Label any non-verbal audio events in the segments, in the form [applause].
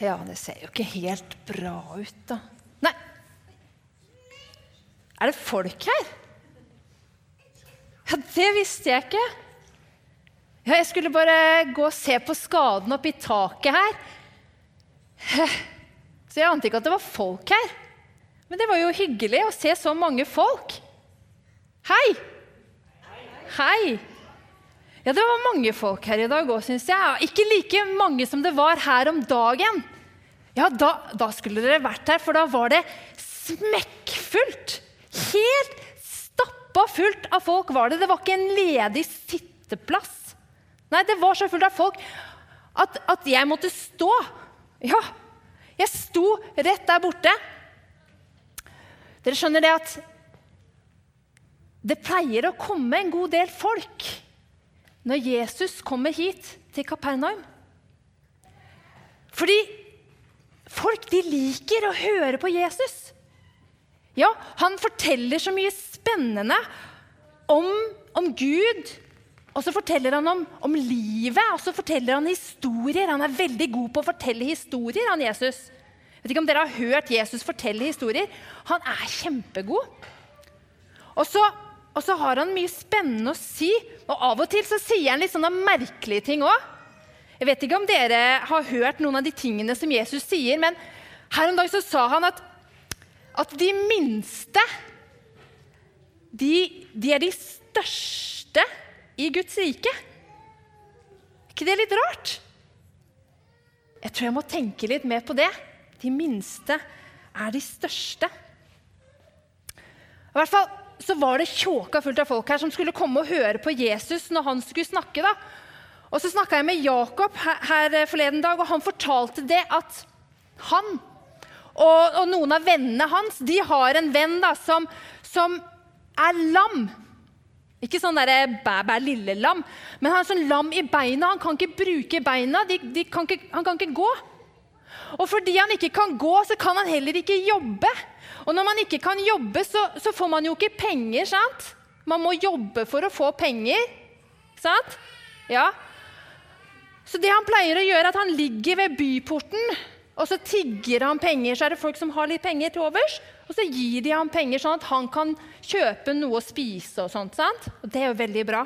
Ja, det ser jo ikke helt bra ut, da. Nei. Er det folk her? Ja, det visste jeg ikke. Ja, jeg skulle bare gå og se på skaden oppi taket her. Så jeg ante ikke at det var folk her. Men det var jo hyggelig å se så mange folk. Hei! Hei! Ja, det var mange folk her i dag òg, syns jeg. Ikke like mange som det var her om dagen. Ja, da, da skulle dere vært her, for da var det smekkfullt. Helt stappa fullt av folk var det. Det var ikke en ledig sitteplass. Nei, det var så fullt av folk at, at jeg måtte stå. Ja, jeg sto rett der borte. Dere skjønner det at det pleier å komme en god del folk når Jesus kommer hit til Kapernaum. Fordi folk de liker å høre på Jesus. Ja, han forteller så mye spennende om, om Gud. Og så forteller han om, om livet, og så forteller han historier. Han er veldig god på å fortelle historier, han Jesus. Jeg vet ikke om dere har hørt Jesus fortelle historier. Han er kjempegod. Og så, og så har han mye spennende å si, og av og til så sier han litt sånne merkelige ting òg. Jeg vet ikke om dere har hørt noen av de tingene som Jesus sier, men her om dagen så sa han at, at de minste de, de er de største i Guds rike. Er ikke det litt rart? Jeg tror jeg må tenke litt mer på det. De minste er de største. I hvert fall så var det tjåka fullt av folk her som skulle komme og høre på Jesus når han skulle snakke. da. Og Så snakka jeg med Jakob her, forleden dag, og han fortalte det at han og, og noen av vennene hans de har en venn da, som, som er lam. Ikke sånn derre bæ-bæ lille lam, men han er sånn lam i beina. Han kan ikke bruke beina. De, de kan ikke, han kan ikke gå. Og fordi han ikke kan gå, så kan han heller ikke jobbe. Og når man ikke kan jobbe, så, så får man jo ikke penger, sant? Man må jobbe for å få penger. Sant? Ja. Så det han pleier å gjøre, er at han ligger ved byporten, og så tigger han penger. Så er det folk som har litt penger til overs, og så gir de ham penger sånn at han kan kjøpe noe å spise og sånt. sant? Og det er jo veldig bra.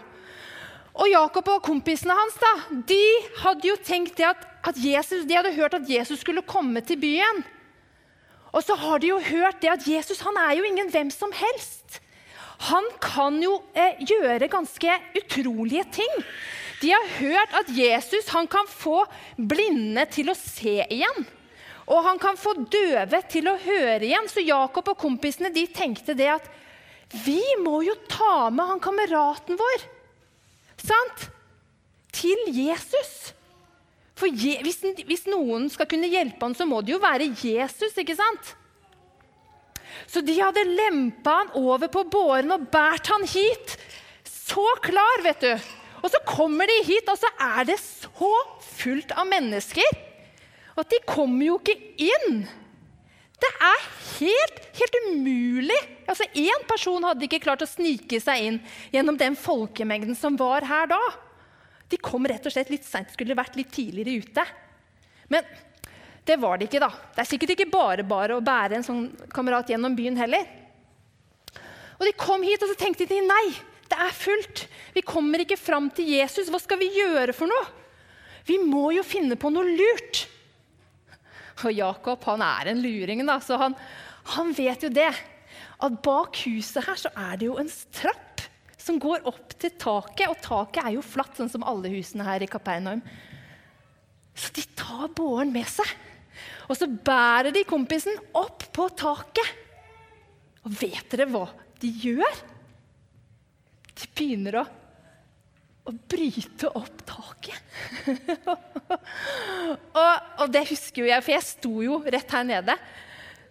Og Jakob og kompisene hans da, de hadde jo tenkt at, at Jesus, de hadde hørt at Jesus skulle komme til byen. Og så har de jo hørt det at Jesus han er jo ingen hvem som helst. Han kan jo eh, gjøre ganske utrolige ting. De har hørt at Jesus han kan få blinde til å se igjen. Og han kan få døve til å høre igjen. Så Jakob og kompisene de tenkte det at vi må jo ta med han kameraten vår sant? til Jesus. For Je hvis, hvis, noen skal kunne hjelpe ham, så må det jo være Jesus. ikke sant? Så de hadde lempa han over på båren og båret han hit. Så klar, vet du. Og så kommer de hit, og så er det så fullt av mennesker at de kommer jo ikke inn. Det er helt, helt umulig. Altså, Én person hadde ikke klart å snike seg inn gjennom den folkemengden som var her da. De kom rett og slett litt seint, skulle vært litt tidligere ute. Men det var det ikke, da. Det er sikkert ikke bare bare å bære en sånn kamerat gjennom byen heller. Og De kom hit og så tenkte de nei, det er fullt. Vi kommer ikke fram til Jesus. Hva skal vi gjøre for noe? Vi må jo finne på noe lurt. Og Jakob han er en luring, da, så han, han vet jo det. At bak huset her så er det jo en trapp som går opp til taket. Og taket er jo flatt, sånn som alle husene her i Kapernaum. Så de tar båren med seg. Og så bærer de kompisen opp på taket. Og vet dere hva de gjør? De begynner å, å bryte opp taket. [laughs] Og, og, det husker jo jeg, for jeg sto jo rett her nede.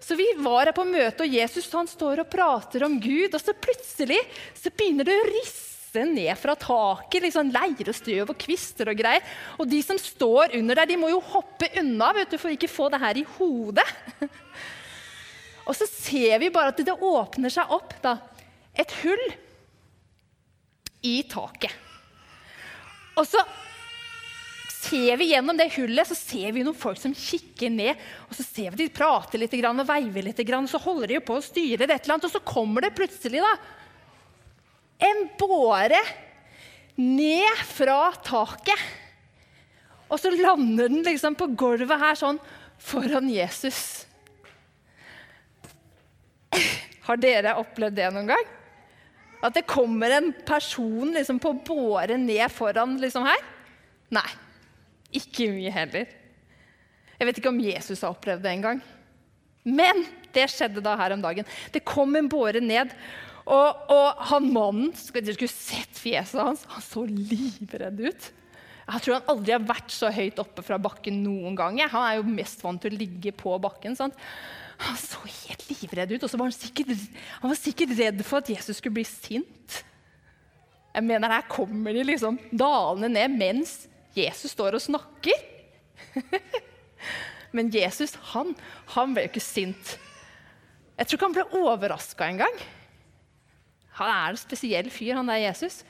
Så vi var her på møte, og Jesus han står og prater om Gud, og så plutselig så begynner det å risse ned fra taket. liksom Leir og støv og kvister og greier. Og de som står under der, de må jo hoppe unna vet du, for ikke få det her i hodet. [laughs] Og så ser vi bare at det åpner seg opp da, et hull i taket. Og så ser vi gjennom det hullet så ser vi noen folk som kikker ned. og så ser vi De prater litt og veiver litt, og så holder de på å styre et eller annet. Og så kommer det plutselig da, en båre ned fra taket. Og så lander den liksom på gulvet her sånn foran Jesus. Har dere opplevd det noen gang? At det kommer en person liksom på båre ned foran liksom her? Nei. Ikke mye heller. Jeg vet ikke om Jesus har opplevd det engang. Men det skjedde da her om dagen. Det kom en båre ned, og, og han mannen Dere skulle sett fjeset hans. Han så livredd ut. Jeg tror han aldri har vært så høyt oppe fra bakken noen gang. Han er jo mest vant til å ligge på bakken. Sant? Han så helt livredd ut, og så var han sikkert, han var sikkert redd for at Jesus skulle bli sint. Jeg mener, Her kommer de liksom dalende ned mens Jesus står og snakker. [laughs] Men Jesus han, han ble jo ikke sint. Jeg tror ikke han ble overraska engang. Han er en spesiell fyr, han der Jesus.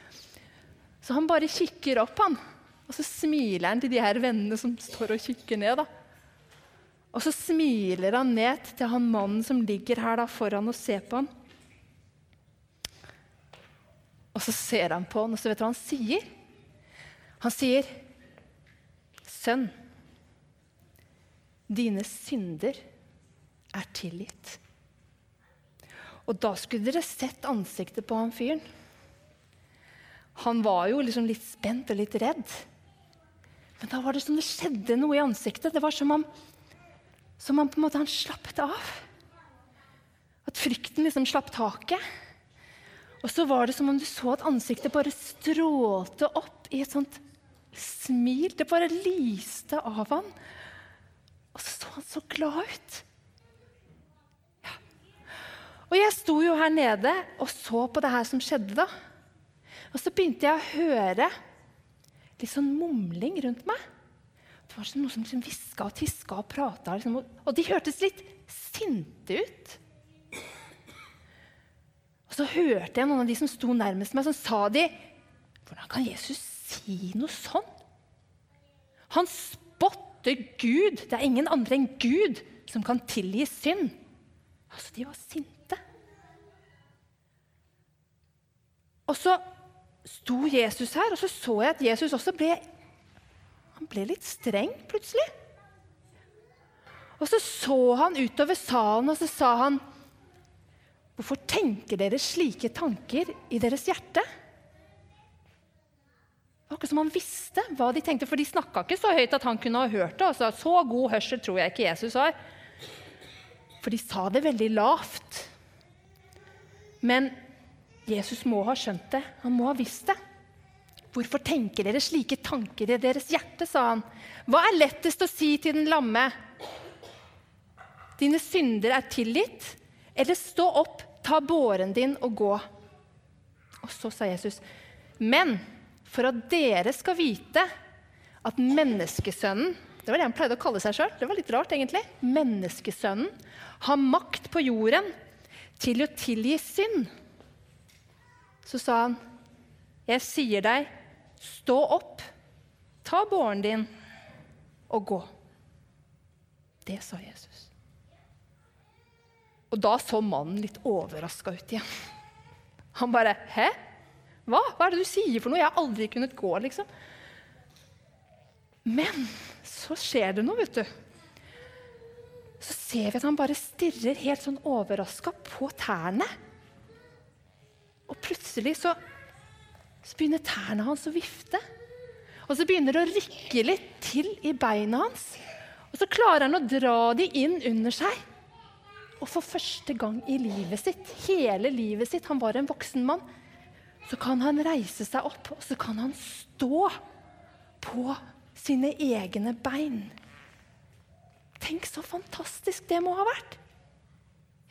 Så han bare kikker opp, han. Og så smiler han til de her vennene som står og kikker ned. da. Og så smiler han ned til han mannen som ligger her da foran og ser på han. Og så ser han på han, og så vet du hva han sier? Han sier, 'Sønn, dine synder er tilgitt.' Og da skulle dere sett ansiktet på han fyren. Han var jo liksom litt spent og litt redd. Men da var det som det skjedde noe i ansiktet. Det var som om som en måte han slappet av. At frykten liksom slapp taket. Og så var det som om du så at ansiktet bare strålte opp i et sånt smil. Det bare lyste av han. Og så så han så glad ut. Ja. Og jeg sto jo her nede og så på det her som skjedde da. Og så begynte jeg å høre litt sånn mumling rundt meg. Det var noe som liksom hviska og tiska og prata. Liksom, og de hørtes litt sinte ut. Og så hørte jeg noen av de som sto nærmest meg, som sa de Hvordan kan Jesus si noe sånn? Han spotter Gud. Det er ingen andre enn Gud som kan tilgi synd. Altså, de var sinte. Og så sto Jesus her, og så så jeg at Jesus også ble han ble litt streng plutselig. Og så så han utover salen, og så sa han Hvorfor tenker dere slike tanker i deres hjerte? Det var akkurat som han visste hva de tenkte, for de snakka ikke så høyt at han kunne ha hørt det. Altså, så god hørsel tror jeg ikke Jesus har. For de sa det veldig lavt. Men Jesus må ha skjønt det. Han må ha visst det. Hvorfor tenker dere slike tanker i deres hjerte, sa han. Hva er lettest å si til den lamme? Dine synder er tilgitt. Eller stå opp, ta båren din og gå. Og så sa Jesus, men for at dere skal vite at menneskesønnen Det var det han pleide å kalle seg sjøl. Det var litt rart, egentlig. Menneskesønnen har makt på jorden til å tilgi synd. Så sa han, jeg sier deg, Stå opp, ta båren din og gå. Det sa Jesus. Og da så mannen litt overraska ut igjen. Han bare 'Hæ? Hva? Hva er det du sier for noe? Jeg har aldri kunnet gå', liksom. Men så skjer det noe, vet du. Så ser vi at han bare stirrer helt sånn overraska på tærne. Og plutselig så så begynner tærne hans å vifte. Og så begynner det å rykke litt til i beina hans. Og så klarer han å dra de inn under seg. Og for første gang i livet sitt, hele livet sitt, han var en voksen mann, så kan han reise seg opp, og så kan han stå på sine egne bein. Tenk så fantastisk det må ha vært.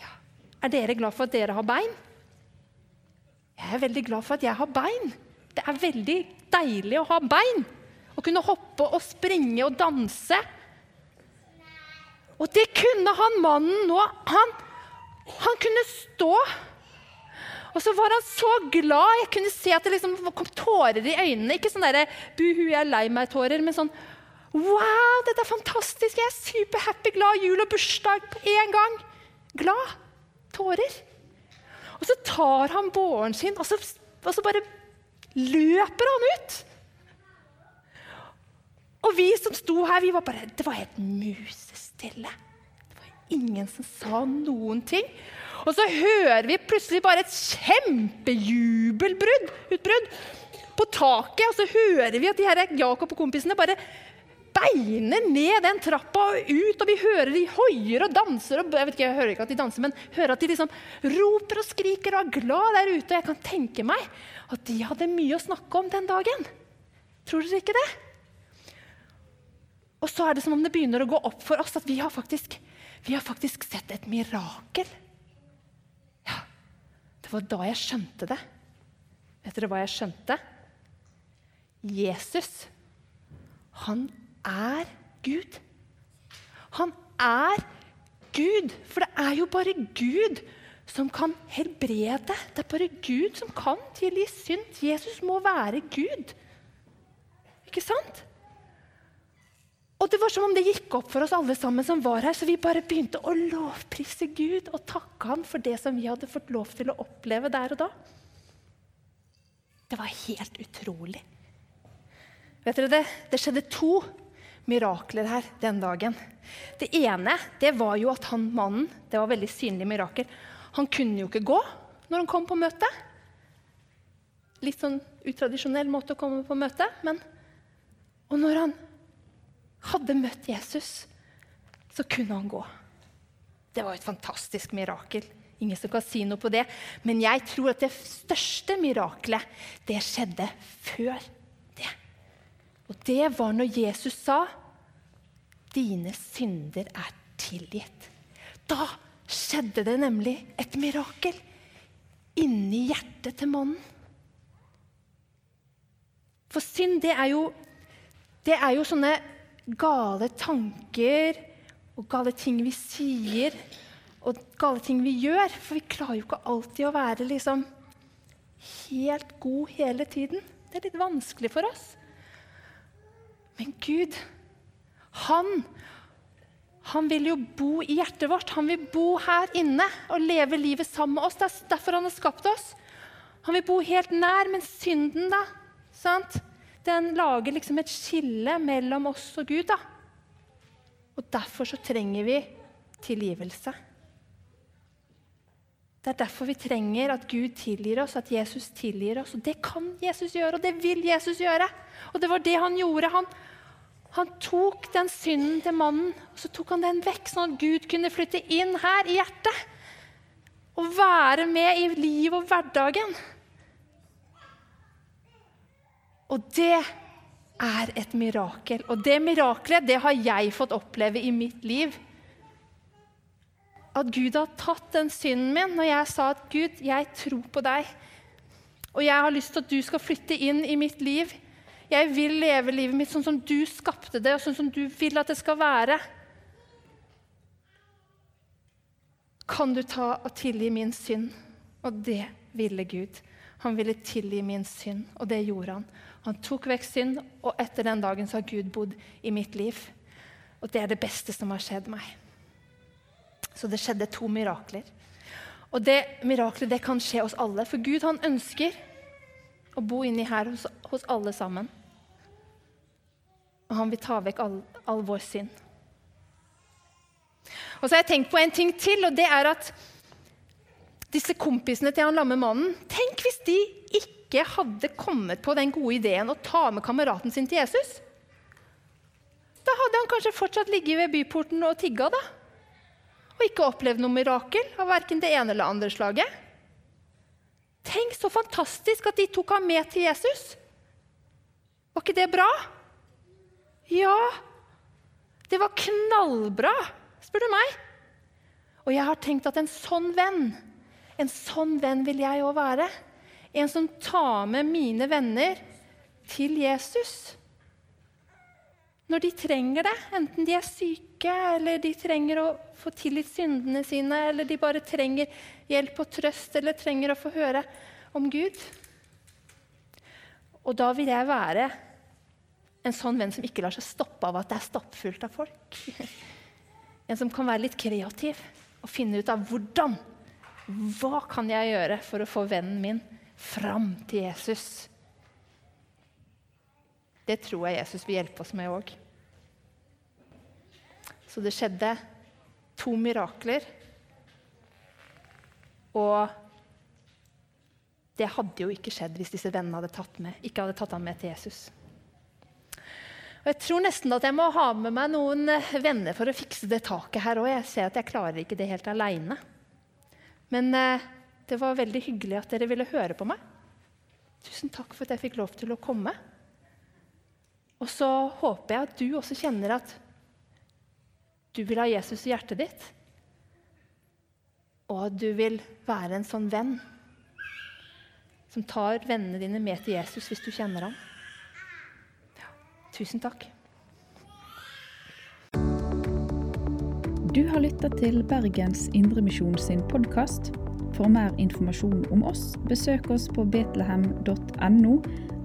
Ja. Er dere glad for at dere har bein? Jeg er veldig glad for at jeg har bein. Det er veldig deilig å ha bein. Å kunne hoppe og springe og danse. Og det kunne han mannen nå. Han, han kunne stå. Og så var han så glad. Jeg kunne se at det liksom kom tårer i øynene. Ikke sånn derre 'buhu, jeg er lei meg'-tårer, men sånn Wow, dette er fantastisk! Jeg er superhappy, glad, jul og bursdag på én gang. Glad. Tårer. Og så tar han båren sin, og så, og så bare løper han ut. Og vi som sto her, vi var bare Det var helt musestille. Det var ingen som sa noen ting. Og så hører vi plutselig bare et kjempejubelbrudd utbrudd på taket. Og så hører vi at de her Jakob og kompisene bare beiner ned den trappa og ut. Og vi hører de hoier og danser. og jeg vet ikke, jeg hører ikke at de danser, men hører at de liksom roper og skriker og er glad der ute. Og jeg kan tenke meg at de hadde mye å snakke om den dagen. Tror dere ikke det? Og så er det som om det begynner å gå opp for oss at vi har faktisk, vi har faktisk sett et mirakel. Ja, det var da jeg skjønte det. Vet dere hva jeg skjønte? Jesus, han er Gud. Han er Gud, for det er jo bare Gud som kan helbrede. Det er bare Gud som kan tilgi synd. Jesus må være Gud. Ikke sant? Og det var som om det gikk opp for oss alle sammen som var her, så vi bare begynte å lovprise Gud og takke ham for det som vi hadde fått lov til å oppleve der og da. Det var helt utrolig. Vet dere, Det, det skjedde to mirakler her den dagen. Det ene det var jo at han mannen Det var veldig synlig mirakel. Han kunne jo ikke gå når han kom på møte. Litt sånn utradisjonell måte å komme på møte. Men, og når han hadde møtt Jesus, så kunne han gå. Det var et fantastisk mirakel. Ingen som kan si noe på det. Men jeg tror at det største mirakelet, det skjedde før det. Og det var når Jesus sa, 'Dine synder er tilgitt'. Da skjedde det nemlig et mirakel inni hjertet til mannen. For synd, det er jo, det er jo sånne gale tanker og gale ting vi sier og gale ting vi gjør. For vi klarer jo ikke alltid å være liksom helt god hele tiden. Det er litt vanskelig for oss. Men Gud, han, han vil jo bo i hjertet vårt. Han vil bo her inne og leve livet sammen med oss. Det er derfor han har skapt oss. Han vil bo helt nær, men synden, da? sant? den lager liksom et skille mellom oss og Gud. da. Og derfor så trenger vi tilgivelse. Det er derfor vi trenger at Gud tilgir oss, at Jesus tilgir oss. Og Det kan Jesus gjøre, og det vil Jesus gjøre. Og det var det han gjorde. Han, han tok den synden til mannen og så tok han den vekk, sånn at Gud kunne flytte inn her i hjertet. Og være med i livet og hverdagen. Og det er et mirakel. Og det miraklet, det har jeg fått oppleve i mitt liv. At Gud har tatt den synden min når jeg sa at Gud, jeg tror på deg. Og jeg har lyst til at du skal flytte inn i mitt liv. Jeg vil leve livet mitt sånn som du skapte det, og sånn som du vil at det skal være. Kan du ta og tilgi min synd? Og det ville Gud. Han ville tilgi min synd, og det gjorde han. Han tok vekk synd, og etter den dagen så har Gud bodd i mitt liv. Og det er det beste som har skjedd meg. Så det skjedde to mirakler. Og det miraklet det kan skje hos alle, for Gud han ønsker å bo inni her hos, hos alle sammen. Og han vil ta vekk all, all vår synd. Og så har jeg tenkt på en ting til, og det er at disse kompisene til han lamme mannen Tenk hvis de ikke hadde kommet på den gode ideen å ta med kameraten sin til Jesus, da hadde han kanskje fortsatt ligget ved byporten og tigga, da. Og ikke opplevd noe mirakel av verken det ene eller andre slaget. Tenk så fantastisk at de tok ham med til Jesus. Var ikke det bra? Ja, det var knallbra, spør du meg. Og jeg har tenkt at en sånn venn, en sånn venn vil jeg òg være. En som tar med mine venner til Jesus. Når de trenger det, enten de er syke, eller de trenger å få tilgitt syndene sine, eller de bare trenger hjelp og trøst, eller trenger å få høre om Gud. Og da vil jeg være en sånn venn som ikke lar seg stoppe av at det er stappfullt av folk. [laughs] En som kan være litt kreativ og finne ut av hvordan. Hva kan jeg gjøre for å få vennen min fram til Jesus? Det tror jeg Jesus vil hjelpe oss med òg. Så det skjedde to mirakler. Og det hadde jo ikke skjedd hvis disse vennene hadde tatt med, ikke hadde tatt ham med til Jesus. Og Jeg tror nesten at jeg må ha med meg noen eh, venner for å fikse det taket her òg. Jeg ser at jeg klarer ikke det helt aleine. Men eh, det var veldig hyggelig at dere ville høre på meg. Tusen takk for at jeg fikk lov til å komme. Og så håper jeg at du også kjenner at du vil ha Jesus i hjertet ditt. Og du vil være en sånn venn som tar vennene dine med til Jesus hvis du kjenner ham. Tusen takk. Du har lytta til Bergens Indremisjon sin podkast. For mer informasjon om oss, besøk oss på betlehem.no,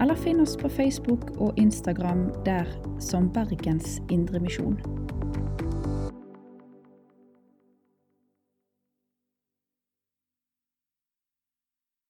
eller finn oss på Facebook og Instagram der som Bergens Indremisjon.